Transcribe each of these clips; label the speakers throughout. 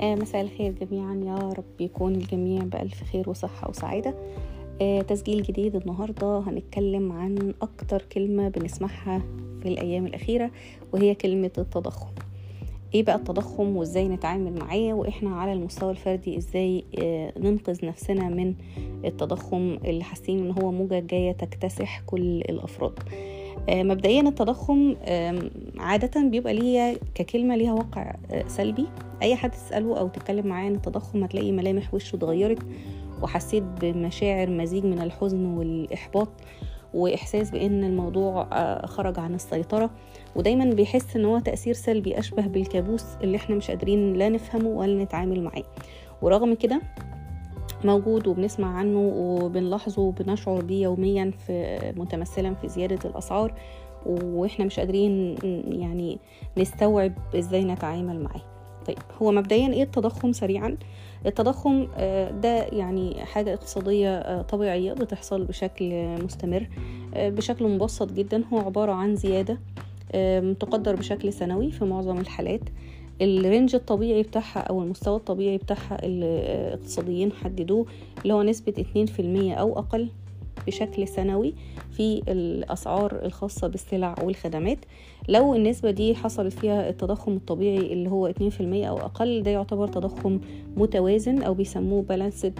Speaker 1: آه مساء الخير جميعا. يا رب يكون الجميع بألف خير وصحة وسعادة. آه تسجيل جديد النهاردة. هنتكلم عن أكتر كلمة بنسمعها في الأيام الأخيرة وهي كلمة التضخم. إيه بقى التضخم وإزاي نتعامل معاه؟ وإحنا على المستوى الفردي إزاي آه ننقذ نفسنا من التضخم اللي حاسين إن هو موجة جاية تكتسح كل الأفراد. مبدئيا التضخم عادة بيبقى ليها ككلمة ليها واقع سلبي. أي حد تسأله أو تتكلم معاه عن التضخم هتلاقي ملامح وشه اتغيرت وحسيت بمشاعر مزيج من الحزن والإحباط وإحساس بأن الموضوع خرج عن السيطرة. ودايما بيحس إن هو تأثير سلبي أشبه بالكابوس اللي إحنا مش قادرين لا نفهمه ولا نتعامل معاه. ورغم كده موجود وبنسمع عنه وبنلاحظه وبنشعر بيه يوميا في متمثلا في زيادة الأسعار وإحنا مش قادرين يعني نستوعب إزاي نتعامل معاه. طيب هو مبدئيا إيه التضخم سريعا؟ التضخم ده يعني حاجة اقتصادية طبيعية بتحصل بشكل مستمر بشكل مبسط جدا. هو عبارة عن زيادة تقدر بشكل سنوي في معظم الحالات. الرينج الطبيعي بتاعها أو المستوى الطبيعي بتاعها الاقتصاديين حددوه اللي هو نسبة 2% أو أقل بشكل سنوي في الأسعار الخاصة بالسلع والخدمات. لو النسبة دي حصلت فيها التضخم الطبيعي اللي هو 2% أو أقل ده يعتبر تضخم متوازن أو بيسموه balanced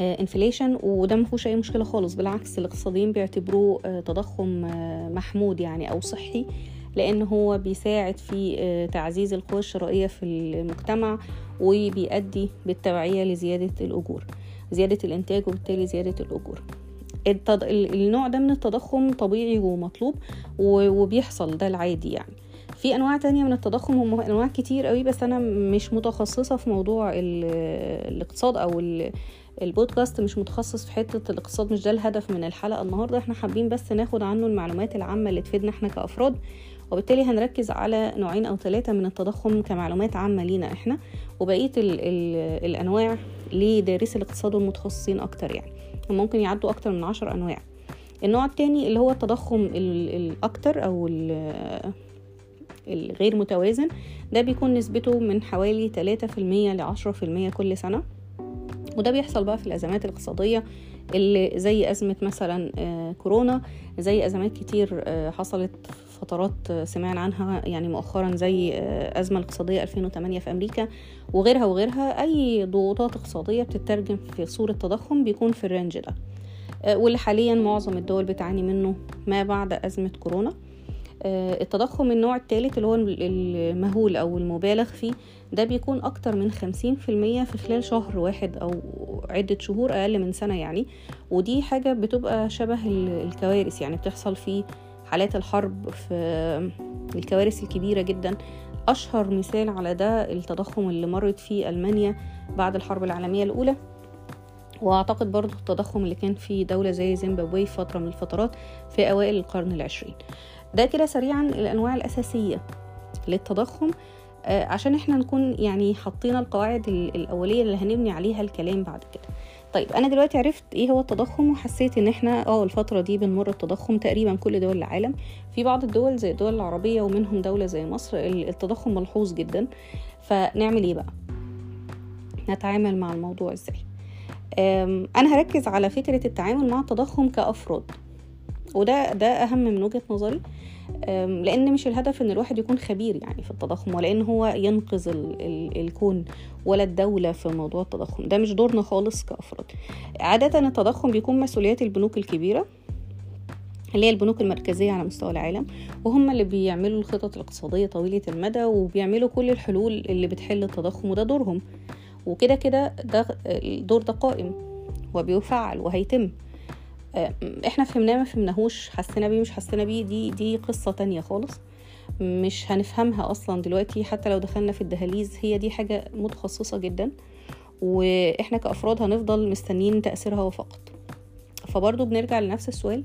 Speaker 1: انفليشن وده مفيهوش أي مشكلة خالص بالعكس الاقتصاديين بيعتبروه تضخم محمود يعني أو صحي. لأن هو بيساعد في تعزيز القوى الشرائية في المجتمع وبيؤدي بالتبعيه لزيادة الأجور زيادة الإنتاج وبالتالي زيادة الأجور. التض... النوع ده من التضخم طبيعي ومطلوب وبيحصل ده العادي يعني. في أنواع تانية من التضخم هم أنواع كتير قوي بس أنا مش متخصصة في موضوع الاقتصاد أو البودكاست مش متخصص في حتة الاقتصاد مش ده الهدف من الحلقة النهارده. إحنا حابين بس ناخد عنه المعلومات العامة اللي تفيدنا إحنا كأفراد. وبالتالي هنركز على نوعين أو ثلاثة من التضخم كمعلومات عامة لينا إحنا وبقية ال ال الأنواع لدارسي الاقتصاد والمتخصصين أكتر يعني. ممكن يعدوا أكتر من عشر أنواع. النوع التاني اللي هو التضخم الأكتر أو الغير متوازن ده بيكون نسبته من حوالي 3% ل 10% كل سنة. وده بيحصل بقى في الأزمات الاقتصادية اللي زي أزمة مثلا كورونا زي أزمات كتير حصلت فترات سمعنا عنها يعني مؤخرا زي أزمة الاقتصادية 2008 في أمريكا وغيرها وغيرها. أي ضغوطات اقتصادية بتترجم في صورة تضخم بيكون في الرينج ده. واللي حاليا معظم الدول بتعاني منه ما بعد أزمة كورونا. التضخم النوع الثالث اللي هو المهول أو المبالغ فيه ده بيكون أكتر من خمسين في المية في خلال شهر واحد أو عدة شهور أقل من سنة يعني. ودي حاجة بتبقى شبه الكوارث يعني بتحصل في حالات الحرب في الكوارث الكبيرة جدا. أشهر مثال على ده التضخم اللي مرت فيه ألمانيا بعد الحرب العالمية الأولى. وأعتقد برضو التضخم اللي كان في دولة زي زيمبابوي فترة من الفترات في أوائل القرن العشرين. ده كده سريعا الأنواع الأساسية للتضخم عشان إحنا نكون يعني حطينا القواعد الأولية اللي هنبني عليها الكلام بعد كده. طيب أنا دلوقتي عرفت إيه هو التضخم وحسيت إن إحنا آه الفترة دي بنمر التضخم تقريبا كل دول العالم. في بعض الدول زي الدول العربية ومنهم دولة زي مصر التضخم ملحوظ جدا. فنعمل إيه بقى؟ نتعامل مع الموضوع إزاي؟ أنا هركز على فكرة التعامل مع التضخم كأفراد. وده ده أهم من وجهة نظري. لأن مش الهدف إن الواحد يكون خبير يعني في التضخم ولا ان هو ينقذ ال ال الكون ولا الدولة في موضوع التضخم. ده مش دورنا خالص كأفراد. عادة التضخم بيكون مسؤوليات البنوك الكبيرة اللي هي البنوك المركزية على مستوى العالم وهم اللي بيعملوا الخطط الاقتصادية طويلة المدى وبيعملوا كل الحلول اللي بتحل التضخم وده دورهم. وكده كده ده الدور ده قائم وبيفعل وهيتم. إحنا فهمناه ما فهمناهوش حسينا بيه مش حسينا بيه دي دي قصة تانية خالص. مش هنفهمها أصلا دلوقتي حتى لو دخلنا في الدهاليز هي دي حاجة متخصصة جدا وإحنا كأفراد هنفضل مستنيين تأثيرها فقط فبرضه بنرجع لنفس السؤال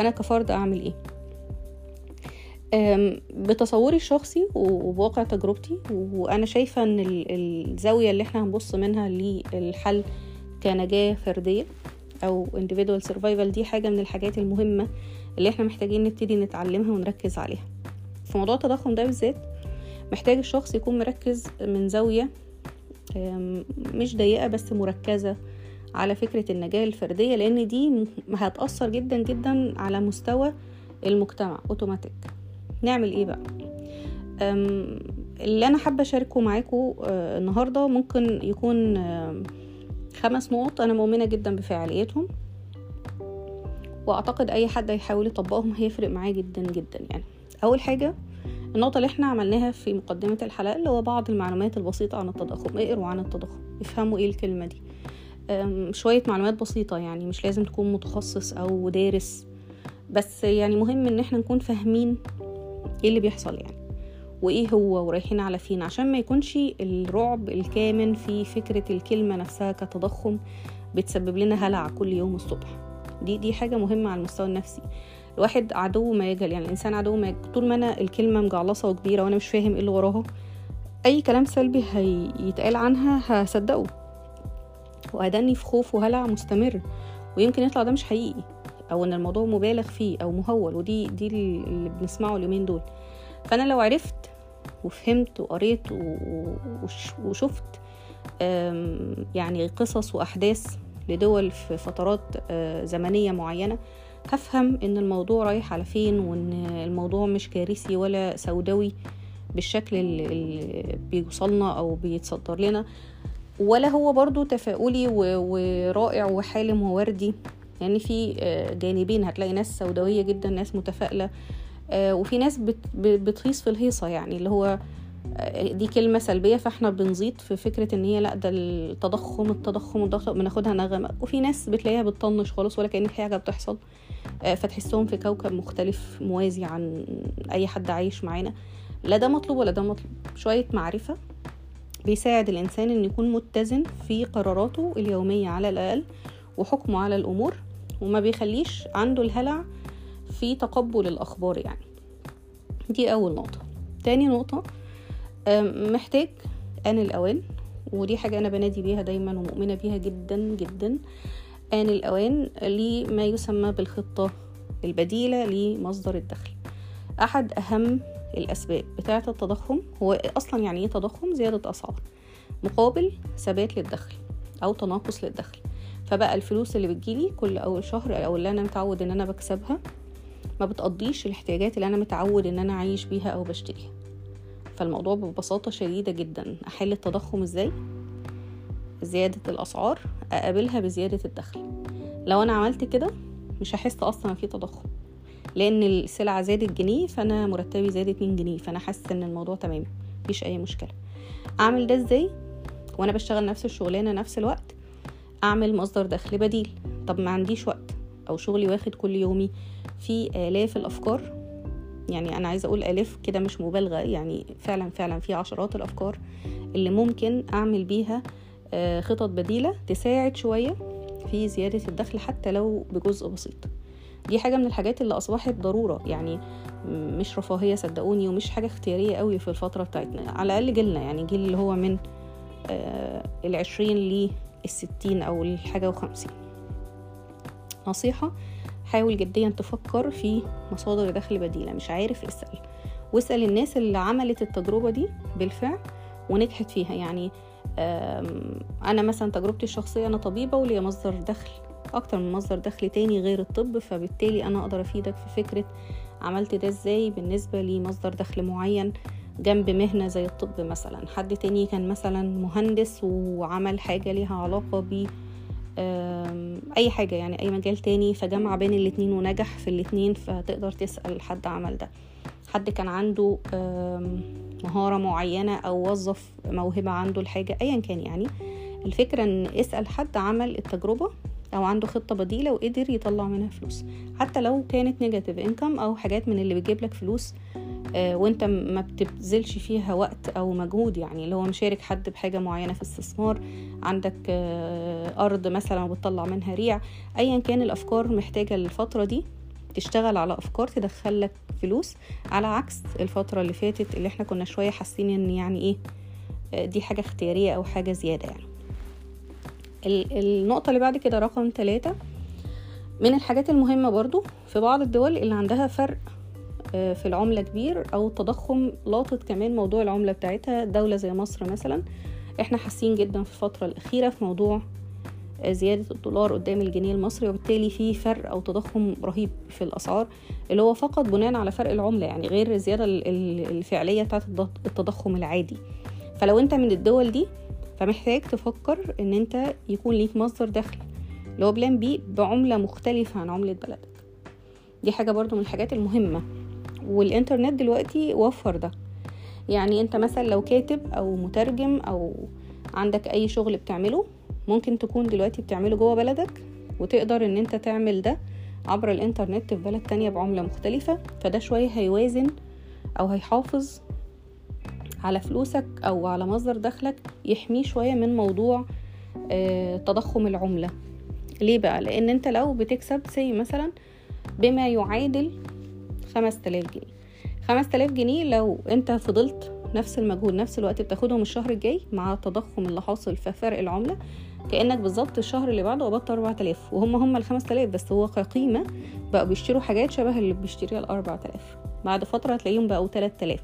Speaker 1: أنا كفرد أعمل إيه؟ بتصوري الشخصي وبواقع تجربتي وأنا شايفة إن الزاوية اللي إحنا هنبص منها للحل كنجاة فردية. أو individual survival دي حاجة من الحاجات المهمة اللي إحنا محتاجين نبتدي نتعلمها ونركز عليها. في موضوع التضخم ده بالذات محتاج الشخص يكون مركز من زاوية مش ضيقة بس مركزة على فكرة النجاة الفردية لأن دي هتأثر جدا جدا على مستوى المجتمع اوتوماتيك نعمل إيه بقى؟ اللي أنا حابة أشاركه معاكم آه، النهارده ممكن يكون خمس نقط. أنا مؤمنة جدا بفعاليتهم. وأعتقد أي حد هيحاول يطبقهم هيفرق معاه جدا جدا يعني. أول حاجة النقطة اللي إحنا عملناها في مقدمة الحلقة اللي هو بعض المعلومات البسيطة عن التضخم. اقروا عن التضخم؟ افهموا إيه الكلمة دي؟ شوية معلومات بسيطة يعني مش لازم تكون متخصص أو دارس. بس يعني مهم إن إحنا نكون فاهمين إيه اللي بيحصل يعني. وإيه هو ورايحين على فين عشان ما يكونش الرعب الكامن في فكرة الكلمة نفسها كتضخم بتسبب لنا هلع كل يوم الصبح. دي دي حاجة مهمة على المستوى النفسي. الواحد عدو ما يجهل يعني الانسان عدو ما يجهل طول ما أنا الكلمة مجعلصة وكبيرة وأنا مش فاهم إيه اللي وراها أي كلام سلبي هيتقال عنها هصدقه. وهدني في خوف وهلع مستمر ويمكن يطلع ده مش حقيقي أو إن الموضوع مبالغ فيه أو مهول ودي دي اللي بنسمعه اليومين دول. فأنا لو عرفت وفهمت وقريت وشفت يعني قصص وأحداث لدول في فترات آه، زمنية معينة هفهم إن الموضوع رايح على فين وإن الموضوع مش كارثي ولا سوداوي بالشكل اللي بيوصلنا أو بيتصدر لنا ولا هو برضو تفاؤلي ورائع وحالم ووردي. يعني في آه، جانبين هتلاقي ناس سوداوية جدا ناس متفائلة آه، وفي ناس بتهيص في الهيصة يعني اللي هو آه، دي كلمة سلبية فاحنا بنزيط في فكرة إن هي لأ ده التضخم التضخم التضخم بناخدها نغمة. وفي ناس بتلاقيها بتطنش خالص ولا كأن في حاجة بتحصل فتحسهم في كوكب مختلف موازي عن أي حد عايش معانا. لا ده مطلوب ولا ده مطلوب. شوية معرفة بيساعد الإنسان إنه يكون متزن في قراراته اليومية على الأقل وحكمه على الأمور وما بيخليش عنده الهلع في تقبل الأخبار يعني. دي أول نقطة. تاني نقطة محتاج آن الأوان ودي حاجة أنا بنادي بيها دايما ومؤمنة بيها جدا جدا. آن الأوان لما يسمى بالخطة البديلة لمصدر الدخل. أحد أهم الأسباب بتاعة التضخم هو أصلا يعني إيه تضخم؟ زيادة أسعار. مقابل ثبات للدخل أو تناقص للدخل. فبقى الفلوس اللي بتجيلي كل أول شهر أو اللي أنا متعود إن أنا بكسبها ما بتقضيش الاحتياجات اللي أنا متعود إن أنا أعيش بيها أو بشتريها. فالموضوع ببساطة شديدة جدا. أحل التضخم إزاي؟ زيادة الأسعار أقابلها بزيادة الدخل. لو أنا عملت كده مش هحس أصلا في تضخم لأن السلعة زادت جنيه فأنا مرتبي زاد اتنين جنيه فأنا حاسة إن الموضوع تمام مفيش أي مشكلة. أعمل ده إزاي؟ وأنا بشتغل نفس الشغلانة نفس الوقت أعمل مصدر دخل بديل. طب ما عنديش وقت. أو شغلي واخد كل يومي في آلاف الأفكار. يعني أنا عايزة أقول آلاف كده مش مبالغة يعني فعلا فعلا في عشرات الأفكار اللي ممكن أعمل بيها آه، خطط بديلة تساعد شوية في زيادة الدخل حتى لو بجزء بسيط. دي حاجة من الحاجات اللي أصبحت ضرورة يعني مش رفاهية صدقوني ومش حاجة اختيارية قوي في الفترة بتاعتنا. على الأقل جيلنا يعني جيل اللي هو من آه، العشرين الستين أو الحاجة وخمسين. نصيحة حاول جديا تفكر في مصادر دخل بديلة مش عارف اسأل. واسأل الناس اللي عملت التجربة دي بالفعل ونجحت فيها. يعني أنا مثلا تجربتي الشخصية أنا طبيبة وليا مصدر دخل أكتر من مصدر دخل تاني غير الطب فبالتالي أنا أقدر أفيدك في فكرة عملت ده إزاي بالنسبة لمصدر دخل معين جنب مهنة زي الطب مثلا. حد تاني كان مثلا مهندس وعمل حاجة ليها علاقة ب أي حاجة يعني أي مجال تاني فجمع بين الاتنين ونجح في الاتنين فتقدر تسأل حد عمل ده. حد كان عنده مهارة معينة أو وظف موهبة عنده الحاجة ايا كان يعني. الفكرة إن اسأل حد عمل التجربة أو عنده خطة بديلة وقدر يطلع منها فلوس. حتى لو كانت نيجاتيف انكم أو حاجات من اللي بتجيب لك فلوس وانت ما بتبذلش فيها وقت أو مجهود يعني اللي هو مشارك حد بحاجة معينة في استثمار عندك آه، أرض مثلا وبتطلع منها ريع ايا كان الأفكار محتاجة الفترة دي تشتغل على أفكار تدخل لك فلوس على عكس الفترة اللي فاتت اللي إحنا كنا شوية حاسين إن يعني إيه آه، دي حاجة اختيارية أو حاجة زيادة يعني. النقطة اللي بعد كده رقم ثلاثة من الحاجات المهمة برضو في بعض الدول اللي عندها فرق آه، في العملة كبير أو التضخم لاطت كمان موضوع العملة بتاعتها دولة زي مصر مثلا. إحنا حاسين جدا في الفترة الأخيرة في موضوع آه، زيادة الدولار قدام الجنيه المصري وبالتالي في فرق أو تضخم رهيب في الأسعار اللي هو فقط بناء على فرق العملة يعني غير الزيادة الفعلية بتاعت التضخم العادي. فلو أنت من الدول دي فمحتاج تفكر إن أنت يكون ليك مصدر دخل اللي هو plan B بعملة مختلفة عن عملة بلدك. دي حاجة برضو من الحاجات المهمة. والإنترنت دلوقتي وفر ده. يعني أنت مثلا لو كاتب أو مترجم أو عندك أي شغل بتعمله ممكن تكون دلوقتي بتعمله جوه بلدك وتقدر إن أنت تعمل ده عبر الإنترنت في بلد تانية بعملة مختلفة. فده شوية هيوازن أو هيحافظ على فلوسك أو على مصدر دخلك يحميه شوية من موضوع آه، تضخم العملة. ليه بقى؟ لأن أنت لو بتكسب سي مثلا بما يعادل خمس تلاف جنيه. خمس تلاف جنيه لو انت فضلت نفس المجهود نفس الوقت بتاخدهم الشهر الجاي مع التضخم اللي حاصل في فرق العملة كأنك بالظبط الشهر اللي بعده قبضت أربعة تلاف وهم هم الخمس تلاف بس هو كقيمة بقوا بيشتروا حاجات شبه اللي بيشتريها الأربع تلاف بعد فترة هتلاقيهم بقوا تلات تلاف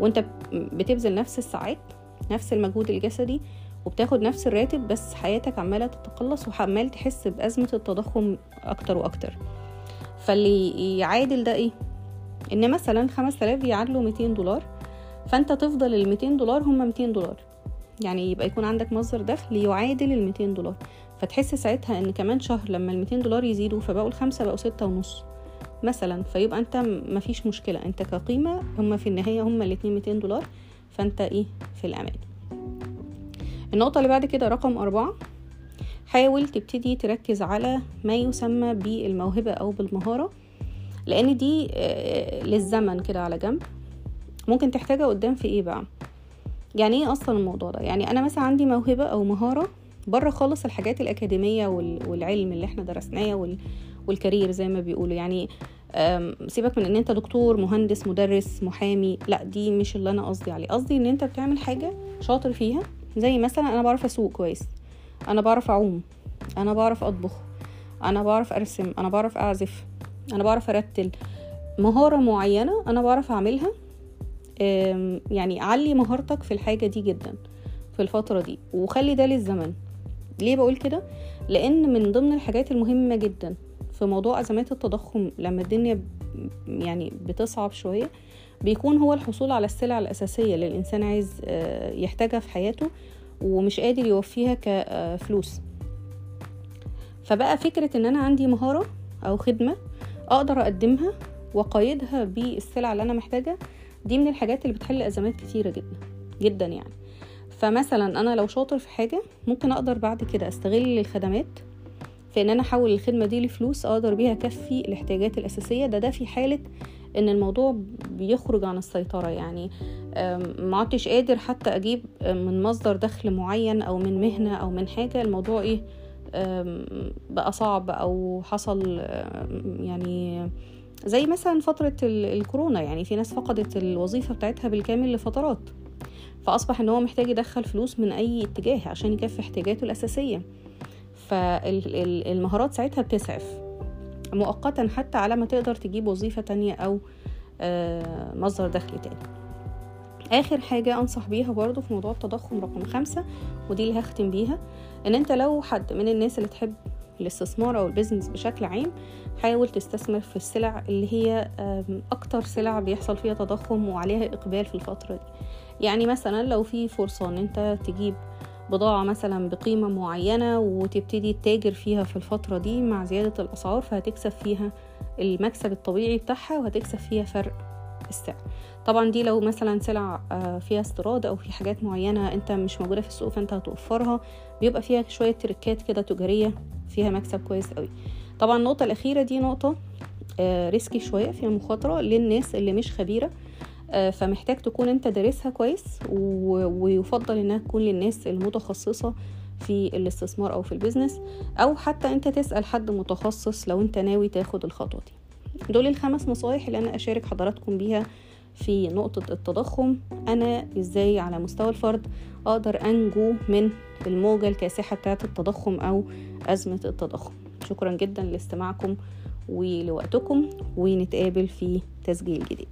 Speaker 1: وانت بتبذل نفس الساعات نفس المجهود الجسدي وبتاخد نفس الراتب بس حياتك عمالة تتقلص وعمال تحس بأزمة التضخم أكتر وأكتر. فاللي يعادل ده إيه؟ إن مثلا خمس تلاف يعادلوا ميتين دولار فأنت تفضل الميتين دولار هما ميتين دولار. يعني يبقى يكون عندك مصدر دخل يعادل الميتين دولار. فتحس ساعتها إن كمان شهر لما الميتين دولار يزيدوا فبقوا الخمسة بقوا ستة ونص مثلا. فيبقى أنت مفيش مشكلة. أنت كقيمة هما في النهاية هما الاتنين ميتين دولار فأنت إيه؟ في الأمان. النقطة اللي بعد كده رقم أربعة. حاول تبتدي تركز على ما يسمى بالموهبة أو بالمهارة لأن دي آه، للزمن كده على جنب. ممكن تحتاجها قدام في إيه بقى؟ يعني إيه أصلا الموضوع ده؟ يعني أنا مثلا عندي موهبة أو مهارة بره خالص الحاجات الأكاديمية والعلم اللي إحنا درسناه والكارير زي ما بيقولوا. يعني سيبك من إن أنت دكتور مهندس مدرس محامي لأ دي مش اللي أنا قصدي عليه. قصدي إن أنت بتعمل حاجة شاطر فيها زي مثلا أنا بعرف أسوق كويس. أنا بعرف أعوم. أنا بعرف أطبخ. أنا بعرف أرسم. أنا بعرف أعزف. أنا بعرف أرتل. مهارة معينة أنا بعرف أعملها يعني علي مهارتك في الحاجة دي جدا في الفترة دي. وخلي ده للزمن. ليه بقول كده؟ لأن من ضمن الحاجات المهمة جدا في موضوع أزمات التضخم لما الدنيا يعني بتصعب شوية بيكون هو الحصول على السلع الأساسية اللي الإنسان عايز آه، يحتاجها في حياته. ومش قادر يوفيها كفلوس فبقى فكرة إن أنا عندي مهارة أو خدمة أقدر أقدمها وأقيدها بالسلع اللي أنا محتاجة دي من الحاجات اللي بتحل أزمات كتيرة جدا جدا يعني. فمثلا أنا لو شاطر في حاجة ممكن أقدر بعد كده أستغل الخدمات في إن أنا أحول الخدمة دي لفلوس أقدر بيها أكفي الاحتياجات الأساسية. ده ده في حالة إن الموضوع بيخرج عن السيطرة يعني. ما عدتش قادر حتى أجيب من مصدر دخل معين أو من مهنة أو من حاجة. الموضوع إيه؟ بقى صعب أو حصل يعني زي مثلا فترة الكورونا. يعني في ناس فقدت الوظيفة بتاعتها بالكامل لفترات فأصبح إن هو محتاج يدخل فلوس من أي اتجاه عشان يكفي احتياجاته الأساسية. فالمهارات ساعتها بتسعف. مؤقتا حتى على ما تقدر تجيب وظيفة تانية أو آه، مصدر دخل تاني. آخر حاجة أنصح بيها برضو في موضوع التضخم رقم خمسة ودي اللي هختم بيها إن أنت لو حد من الناس اللي تحب الاستثمار أو البيزنس بشكل عام حاول تستثمر في السلع اللي هي أكتر سلع بيحصل فيها تضخم وعليها إقبال في الفترة دي. يعني مثلا لو في فرصة إن أنت تجيب بضاعة مثلا بقيمة معينة وتبتدي تتاجر فيها في الفترة دي مع زيادة الأسعار فهتكسب فيها المكسب الطبيعي بتاعها وهتكسب فيها فرق. السعر. طبعا دي لو مثلا سلع آه، فيها استيراد أو في حاجات معينة أنت مش موجودة في السوق فأنت هتوفرها بيبقى فيها شوية تركات كده تجارية فيها مكسب كويس قوي. طبعا النقطة الأخيرة دي نقطة risky آه، شوية فيها مخاطرة للناس اللي مش خبيرة آه، فمحتاج تكون أنت دارسها كويس ويفضل إنها تكون للناس المتخصصة في الاستثمار أو في ال business أو حتى أنت تسأل حد متخصص لو أنت ناوي تاخد الخطوة دي. دول الخمس نصايح اللي أنا أشارك حضراتكم بيها في نقطة التضخم. أنا إزاي على مستوى الفرد أقدر أنجو من الموجة الكاسحة بتاعة التضخم أو أزمة التضخم. شكرا جدا لاستماعكم ولوقتكم ونتقابل في تسجيل جديد.